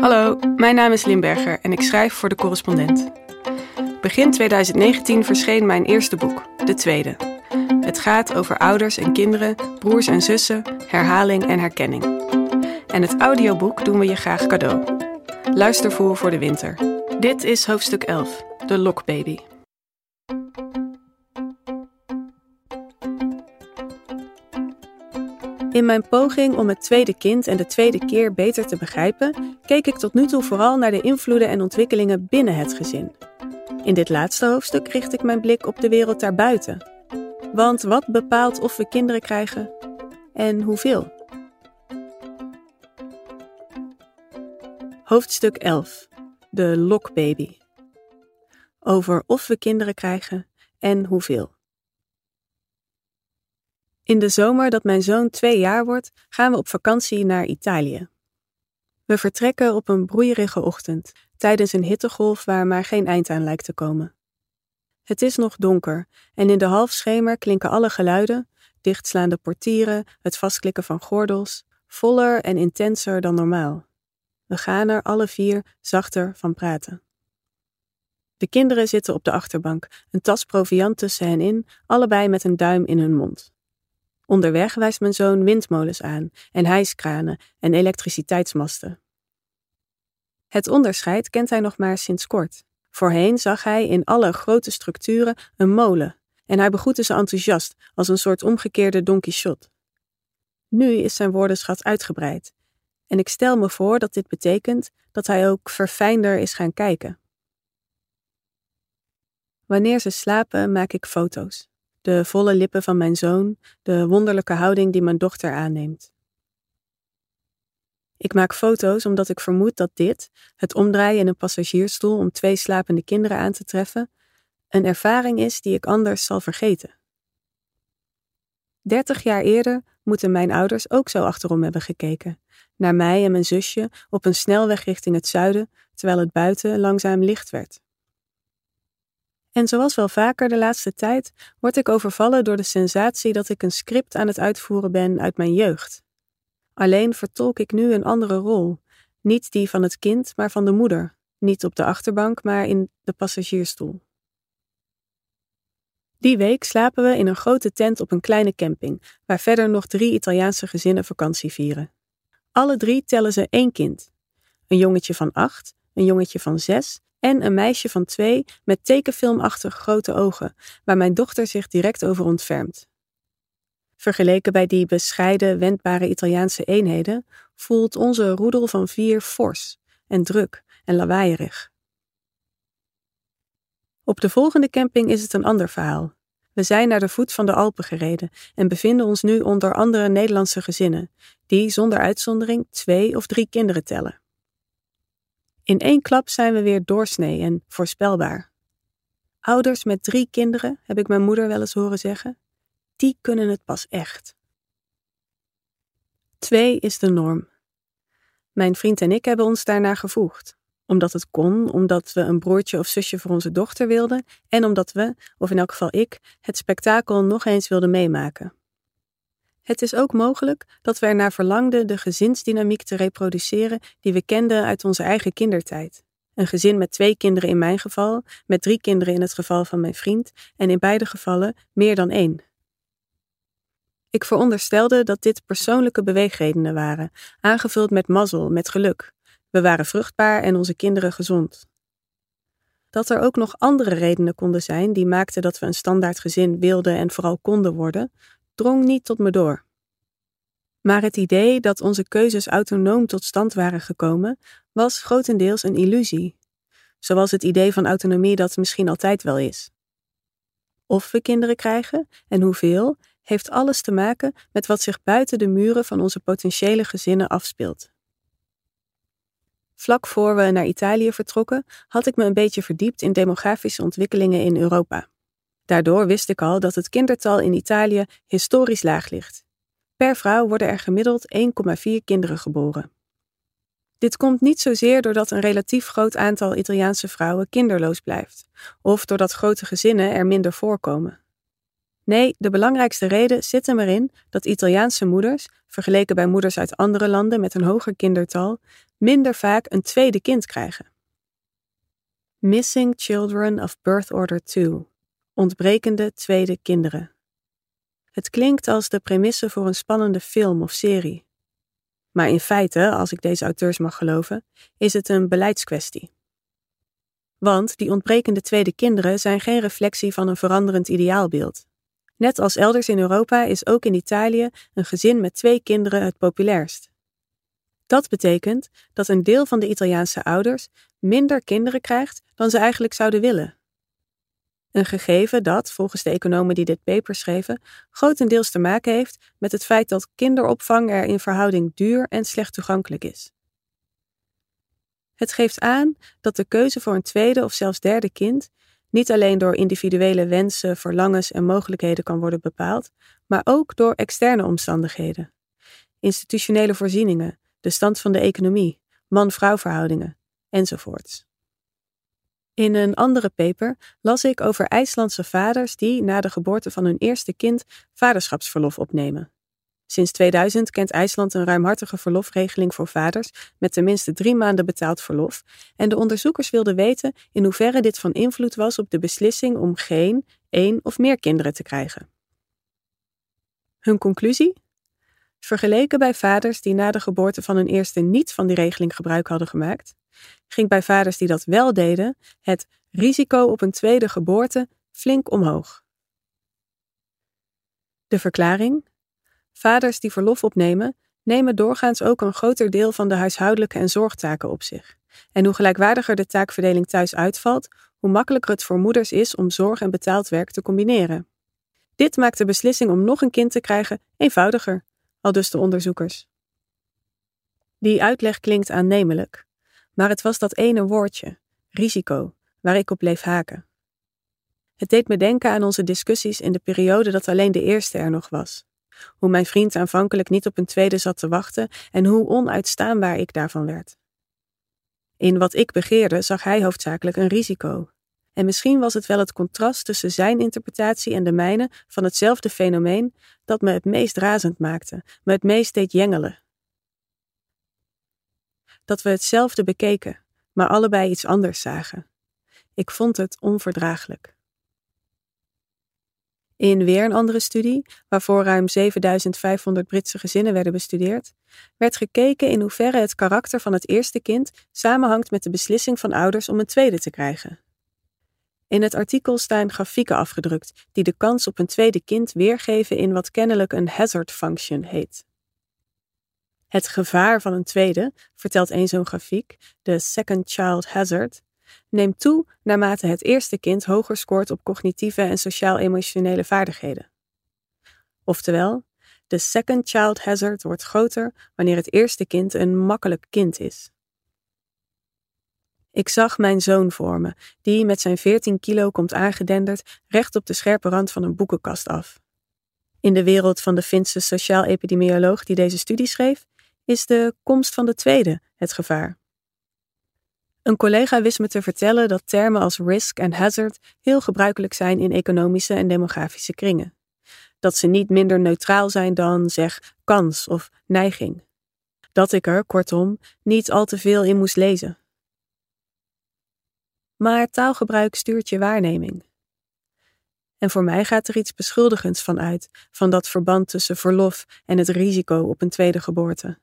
Hallo, mijn naam is Limberger en ik schrijf voor de correspondent. Begin 2019 verscheen mijn eerste boek, de tweede. Het gaat over ouders en kinderen, broers en zussen, herhaling en herkenning. En het audioboek doen we je graag cadeau. Luister voor voor de winter. Dit is hoofdstuk 11, de Lokbaby. In mijn poging om het tweede kind en de tweede keer beter te begrijpen, keek ik tot nu toe vooral naar de invloeden en ontwikkelingen binnen het gezin. In dit laatste hoofdstuk richt ik mijn blik op de wereld daarbuiten. Want wat bepaalt of we kinderen krijgen en hoeveel? Hoofdstuk 11. De lokbaby. Over of we kinderen krijgen en hoeveel. In de zomer dat mijn zoon twee jaar wordt, gaan we op vakantie naar Italië. We vertrekken op een broeierige ochtend, tijdens een hittegolf waar maar geen eind aan lijkt te komen. Het is nog donker en in de halfschemer klinken alle geluiden, dichtslaande portieren, het vastklikken van gordels, voller en intenser dan normaal. We gaan er alle vier zachter van praten. De kinderen zitten op de achterbank, een tas proviant tussen hen in, allebei met een duim in hun mond. Onderweg wijst mijn zoon windmolens aan en hijskranen en elektriciteitsmasten. Het onderscheid kent hij nog maar sinds kort. Voorheen zag hij in alle grote structuren een molen en hij begroette ze enthousiast als een soort omgekeerde Don Quixote. Nu is zijn woordenschat uitgebreid en ik stel me voor dat dit betekent dat hij ook verfijnder is gaan kijken. Wanneer ze slapen, maak ik foto's de volle lippen van mijn zoon, de wonderlijke houding die mijn dochter aanneemt. Ik maak foto's omdat ik vermoed dat dit, het omdraaien in een passagiersstoel om twee slapende kinderen aan te treffen, een ervaring is die ik anders zal vergeten. Dertig jaar eerder moeten mijn ouders ook zo achterom hebben gekeken, naar mij en mijn zusje op een snelweg richting het zuiden, terwijl het buiten langzaam licht werd. En zoals wel vaker de laatste tijd word ik overvallen door de sensatie dat ik een script aan het uitvoeren ben uit mijn jeugd. Alleen vertolk ik nu een andere rol, niet die van het kind, maar van de moeder, niet op de achterbank, maar in de passagiersstoel. Die week slapen we in een grote tent op een kleine camping, waar verder nog drie Italiaanse gezinnen vakantie vieren. Alle drie tellen ze één kind: een jongetje van acht, een jongetje van zes en een meisje van twee met tekenfilmachtig grote ogen, waar mijn dochter zich direct over ontfermt. Vergeleken bij die bescheiden, wendbare Italiaanse eenheden voelt onze roedel van vier fors en druk en lawaaierig. Op de volgende camping is het een ander verhaal. We zijn naar de voet van de Alpen gereden en bevinden ons nu onder andere Nederlandse gezinnen, die zonder uitzondering twee of drie kinderen tellen. In één klap zijn we weer doorsnee en voorspelbaar. Ouders met drie kinderen, heb ik mijn moeder wel eens horen zeggen, die kunnen het pas echt. Twee is de norm. Mijn vriend en ik hebben ons daarnaar gevoegd. Omdat het kon, omdat we een broertje of zusje voor onze dochter wilden en omdat we, of in elk geval ik, het spektakel nog eens wilden meemaken. Het is ook mogelijk dat we ernaar verlangden de gezinsdynamiek te reproduceren die we kenden uit onze eigen kindertijd. Een gezin met twee kinderen in mijn geval, met drie kinderen in het geval van mijn vriend en in beide gevallen meer dan één. Ik veronderstelde dat dit persoonlijke beweegredenen waren, aangevuld met mazzel, met geluk. We waren vruchtbaar en onze kinderen gezond. Dat er ook nog andere redenen konden zijn die maakten dat we een standaard gezin wilden en vooral konden worden, drong niet tot me door. Maar het idee dat onze keuzes autonoom tot stand waren gekomen, was grotendeels een illusie, zoals het idee van autonomie dat misschien altijd wel is. Of we kinderen krijgen en hoeveel, heeft alles te maken met wat zich buiten de muren van onze potentiële gezinnen afspeelt. Vlak voor we naar Italië vertrokken, had ik me een beetje verdiept in demografische ontwikkelingen in Europa. Daardoor wist ik al dat het kindertal in Italië historisch laag ligt. Per vrouw worden er gemiddeld 1,4 kinderen geboren. Dit komt niet zozeer doordat een relatief groot aantal Italiaanse vrouwen kinderloos blijft, of doordat grote gezinnen er minder voorkomen. Nee, de belangrijkste reden zit hem erin dat Italiaanse moeders, vergeleken bij moeders uit andere landen met een hoger kindertal, minder vaak een tweede kind krijgen. Missing Children of Birth Order 2. Ontbrekende tweede kinderen. Het klinkt als de premisse voor een spannende film of serie. Maar in feite, als ik deze auteurs mag geloven, is het een beleidskwestie. Want die ontbrekende tweede kinderen zijn geen reflectie van een veranderend ideaalbeeld. Net als elders in Europa is ook in Italië een gezin met twee kinderen het populairst. Dat betekent dat een deel van de Italiaanse ouders minder kinderen krijgt dan ze eigenlijk zouden willen. Een gegeven dat, volgens de economen die dit paper schreven, grotendeels te maken heeft met het feit dat kinderopvang er in verhouding duur en slecht toegankelijk is. Het geeft aan dat de keuze voor een tweede of zelfs derde kind niet alleen door individuele wensen, verlangens en mogelijkheden kan worden bepaald, maar ook door externe omstandigheden. Institutionele voorzieningen, de stand van de economie, man-vrouw verhoudingen enzovoorts. In een andere paper las ik over IJslandse vaders die na de geboorte van hun eerste kind vaderschapsverlof opnemen. Sinds 2000 kent IJsland een ruimhartige verlofregeling voor vaders met tenminste drie maanden betaald verlof, en de onderzoekers wilden weten in hoeverre dit van invloed was op de beslissing om geen, één of meer kinderen te krijgen. Hun conclusie? Vergeleken bij vaders die na de geboorte van hun eerste niet van die regeling gebruik hadden gemaakt, ging bij vaders die dat wel deden het risico op een tweede geboorte flink omhoog. De verklaring? Vaders die verlof opnemen, nemen doorgaans ook een groter deel van de huishoudelijke en zorgtaken op zich. En hoe gelijkwaardiger de taakverdeling thuis uitvalt, hoe makkelijker het voor moeders is om zorg en betaald werk te combineren. Dit maakt de beslissing om nog een kind te krijgen eenvoudiger, al dus de onderzoekers. Die uitleg klinkt aannemelijk, maar het was dat ene woordje, risico, waar ik op bleef haken. Het deed me denken aan onze discussies in de periode dat alleen de eerste er nog was. Hoe mijn vriend aanvankelijk niet op een tweede zat te wachten en hoe onuitstaanbaar ik daarvan werd. In wat ik begeerde zag hij hoofdzakelijk een risico. En misschien was het wel het contrast tussen zijn interpretatie en de mijne van hetzelfde fenomeen dat me het meest razend maakte, me het meest deed jengelen. Dat we hetzelfde bekeken, maar allebei iets anders zagen. Ik vond het onverdraaglijk. In weer een andere studie, waarvoor ruim 7500 Britse gezinnen werden bestudeerd, werd gekeken in hoeverre het karakter van het eerste kind samenhangt met de beslissing van ouders om een tweede te krijgen. In het artikel staan grafieken afgedrukt die de kans op een tweede kind weergeven in wat kennelijk een hazard function heet. Het gevaar van een tweede, vertelt een zo'n grafiek, de second child hazard, neemt toe naarmate het eerste kind hoger scoort op cognitieve en sociaal-emotionele vaardigheden. Oftewel, de second child hazard wordt groter wanneer het eerste kind een makkelijk kind is. Ik zag mijn zoon voor me, die met zijn 14 kilo komt aangedenderd recht op de scherpe rand van een boekenkast af. In de wereld van de Finse sociaal-epidemioloog die deze studie schreef, is de komst van de tweede het gevaar. Een collega wist me te vertellen dat termen als risk en hazard heel gebruikelijk zijn in economische en demografische kringen. Dat ze niet minder neutraal zijn dan, zeg, kans of neiging. Dat ik er, kortom, niet al te veel in moest lezen. Maar taalgebruik stuurt je waarneming. En voor mij gaat er iets beschuldigends van uit, van dat verband tussen verlof en het risico op een tweede geboorte.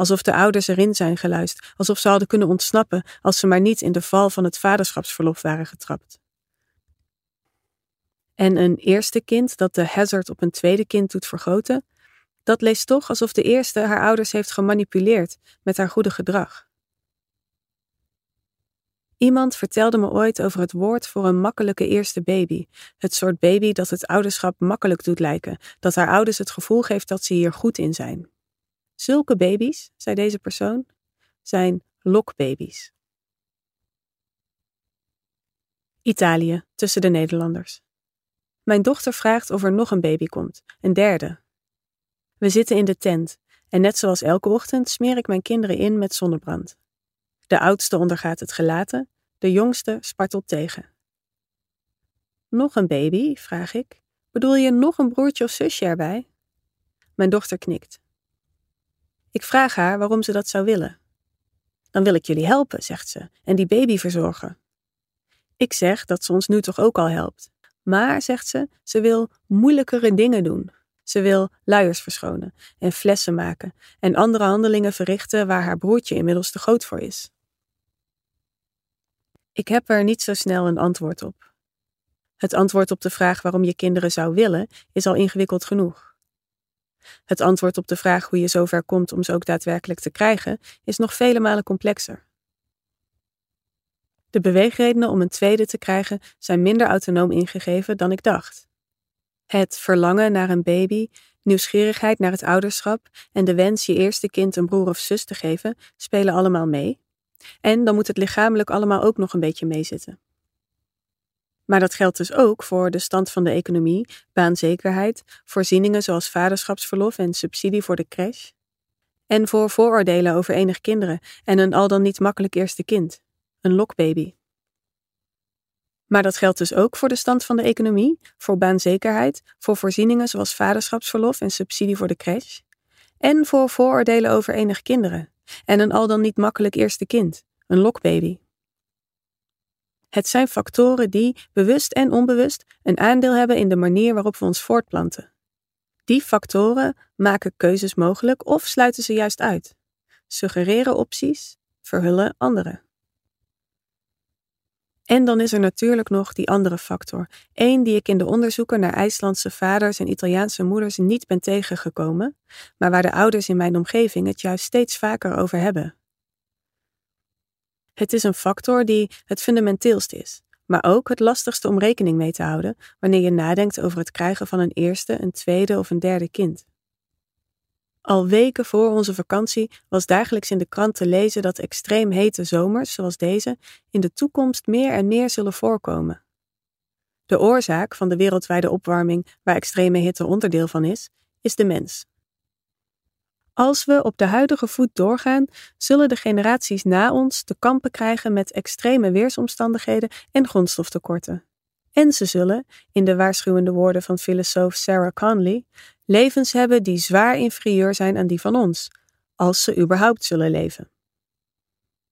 Alsof de ouders erin zijn geluisterd, alsof ze hadden kunnen ontsnappen als ze maar niet in de val van het vaderschapsverlof waren getrapt. En een eerste kind dat de hazard op een tweede kind doet vergroten, dat leest toch alsof de eerste haar ouders heeft gemanipuleerd met haar goede gedrag. Iemand vertelde me ooit over het woord voor een makkelijke eerste baby. Het soort baby dat het ouderschap makkelijk doet lijken, dat haar ouders het gevoel geeft dat ze hier goed in zijn. Zulke baby's, zei deze persoon, zijn lokbaby's. Italië, tussen de Nederlanders. Mijn dochter vraagt of er nog een baby komt, een derde. We zitten in de tent en net zoals elke ochtend smeer ik mijn kinderen in met zonnebrand. De oudste ondergaat het gelaten, de jongste spartelt tegen. Nog een baby? vraag ik. Bedoel je nog een broertje of zusje erbij? Mijn dochter knikt. Ik vraag haar waarom ze dat zou willen. dan wil ik jullie helpen, zegt ze, en die baby verzorgen. Ik zeg dat ze ons nu toch ook al helpt. Maar, zegt ze, ze wil moeilijkere dingen doen. Ze wil luiers verschonen en flessen maken en andere handelingen verrichten waar haar broertje inmiddels te groot voor is. Ik heb er niet zo snel een antwoord op. Het antwoord op de vraag waarom je kinderen zou willen is al ingewikkeld genoeg. Het antwoord op de vraag hoe je zover komt om ze ook daadwerkelijk te krijgen is nog vele malen complexer. De beweegredenen om een tweede te krijgen zijn minder autonoom ingegeven dan ik dacht. Het verlangen naar een baby, nieuwsgierigheid naar het ouderschap en de wens je eerste kind een broer of zus te geven spelen allemaal mee. En dan moet het lichamelijk allemaal ook nog een beetje meezitten. Maar dat geldt dus ook voor de stand van de economie, baanzekerheid, voorzieningen zoals vaderschapsverlof en subsidie voor de crash. En voor vooroordelen over enig kinderen en een al dan niet makkelijk eerste kind, een lokbaby. Maar dat geldt dus ook voor de stand van de economie, voor baanzekerheid, voor voorzieningen zoals vaderschapsverlof en subsidie voor de crash, en voor vooroordelen over enig kinderen en een al dan niet makkelijk eerste kind, een lokbaby. Het zijn factoren die, bewust en onbewust, een aandeel hebben in de manier waarop we ons voortplanten. Die factoren maken keuzes mogelijk of sluiten ze juist uit, suggereren opties, verhullen andere. En dan is er natuurlijk nog die andere factor, één die ik in de onderzoeken naar IJslandse vaders en Italiaanse moeders niet ben tegengekomen, maar waar de ouders in mijn omgeving het juist steeds vaker over hebben. Het is een factor die het fundamenteelst is, maar ook het lastigste om rekening mee te houden wanneer je nadenkt over het krijgen van een eerste, een tweede of een derde kind. Al weken voor onze vakantie was dagelijks in de krant te lezen dat extreem hete zomers, zoals deze, in de toekomst meer en meer zullen voorkomen. De oorzaak van de wereldwijde opwarming, waar extreme hitte onderdeel van is, is de mens. Als we op de huidige voet doorgaan, zullen de generaties na ons te kampen krijgen met extreme weersomstandigheden en grondstoftekorten. En ze zullen, in de waarschuwende woorden van filosoof Sarah Conley, levens hebben die zwaar inferieur zijn aan die van ons, als ze überhaupt zullen leven.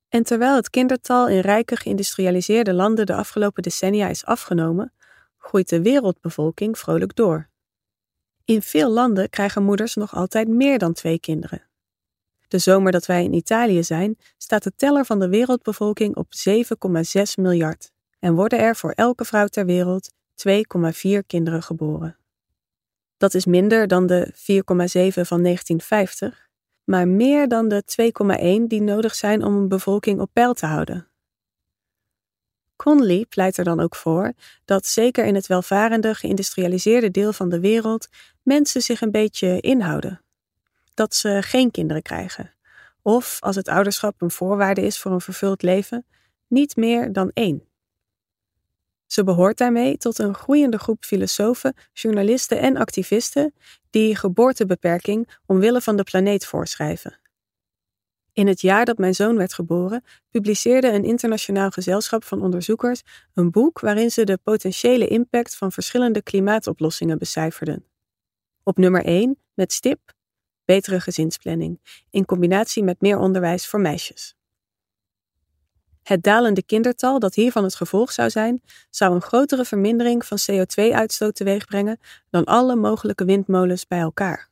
En terwijl het kindertal in rijke geïndustrialiseerde landen de afgelopen decennia is afgenomen, groeit de wereldbevolking vrolijk door. In veel landen krijgen moeders nog altijd meer dan twee kinderen. De zomer dat wij in Italië zijn, staat de teller van de wereldbevolking op 7,6 miljard en worden er voor elke vrouw ter wereld 2,4 kinderen geboren. Dat is minder dan de 4,7 van 1950, maar meer dan de 2,1 die nodig zijn om een bevolking op peil te houden. Conley pleit er dan ook voor dat zeker in het welvarende geïndustrialiseerde deel van de wereld mensen zich een beetje inhouden. Dat ze geen kinderen krijgen. Of, als het ouderschap een voorwaarde is voor een vervuld leven, niet meer dan één. Ze behoort daarmee tot een groeiende groep filosofen, journalisten en activisten die geboortebeperking omwille van de planeet voorschrijven. In het jaar dat mijn zoon werd geboren, publiceerde een internationaal gezelschap van onderzoekers een boek waarin ze de potentiële impact van verschillende klimaatoplossingen becijferden. Op nummer 1 met stip betere gezinsplanning, in combinatie met meer onderwijs voor meisjes. Het dalende kindertal dat hiervan het gevolg zou zijn, zou een grotere vermindering van CO2-uitstoot teweegbrengen dan alle mogelijke windmolens bij elkaar.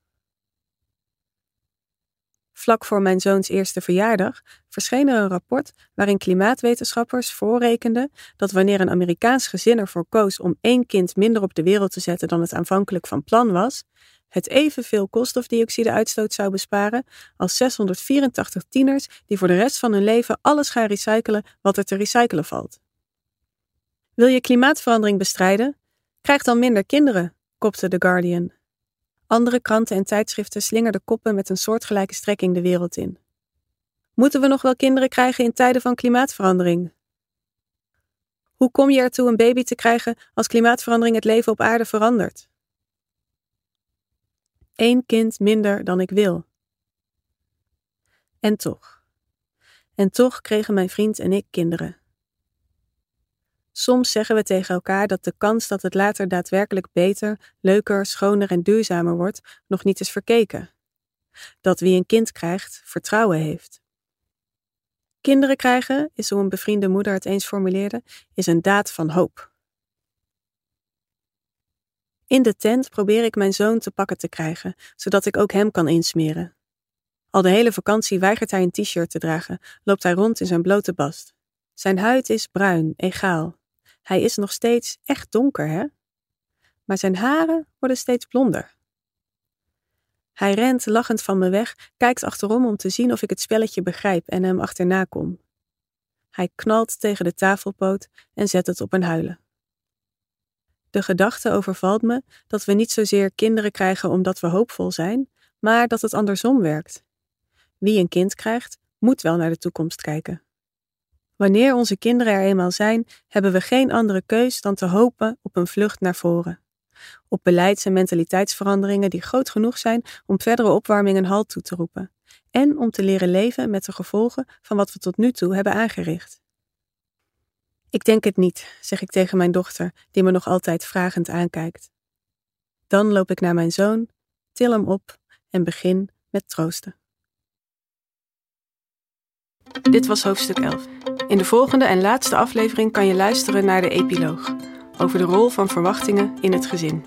Vlak voor mijn zoons eerste verjaardag verscheen er een rapport waarin klimaatwetenschappers voorrekenden dat wanneer een Amerikaans gezin ervoor koos om één kind minder op de wereld te zetten dan het aanvankelijk van plan was, het evenveel koolstofdioxide-uitstoot zou besparen als 684 tieners die voor de rest van hun leven alles gaan recyclen wat er te recyclen valt. Wil je klimaatverandering bestrijden? Krijg dan minder kinderen, kopte The Guardian. Andere kranten en tijdschriften slingerden koppen met een soortgelijke strekking de wereld in. Moeten we nog wel kinderen krijgen in tijden van klimaatverandering? Hoe kom je ertoe een baby te krijgen als klimaatverandering het leven op aarde verandert? Eén kind minder dan ik wil. En toch. En toch kregen mijn vriend en ik kinderen. Soms zeggen we tegen elkaar dat de kans dat het later daadwerkelijk beter, leuker, schoner en duurzamer wordt nog niet is verkeken. Dat wie een kind krijgt, vertrouwen heeft. Kinderen krijgen, is hoe een bevriende moeder het eens formuleerde, is een daad van hoop. In de tent probeer ik mijn zoon te pakken te krijgen, zodat ik ook hem kan insmeren. Al de hele vakantie weigert hij een t-shirt te dragen, loopt hij rond in zijn blote bast. Zijn huid is bruin, egaal. Hij is nog steeds echt donker, hè? Maar zijn haren worden steeds blonder. Hij rent lachend van me weg, kijkt achterom om te zien of ik het spelletje begrijp en hem achterna kom. Hij knalt tegen de tafelpoot en zet het op een huilen. De gedachte overvalt me dat we niet zozeer kinderen krijgen omdat we hoopvol zijn, maar dat het andersom werkt. Wie een kind krijgt, moet wel naar de toekomst kijken. Wanneer onze kinderen er eenmaal zijn, hebben we geen andere keus dan te hopen op een vlucht naar voren. Op beleids- en mentaliteitsveranderingen die groot genoeg zijn om verdere opwarming een halt toe te roepen. En om te leren leven met de gevolgen van wat we tot nu toe hebben aangericht. Ik denk het niet, zeg ik tegen mijn dochter, die me nog altijd vragend aankijkt. Dan loop ik naar mijn zoon, til hem op en begin met troosten. Dit was hoofdstuk 11. In de volgende en laatste aflevering kan je luisteren naar de epiloog over de rol van verwachtingen in het gezin.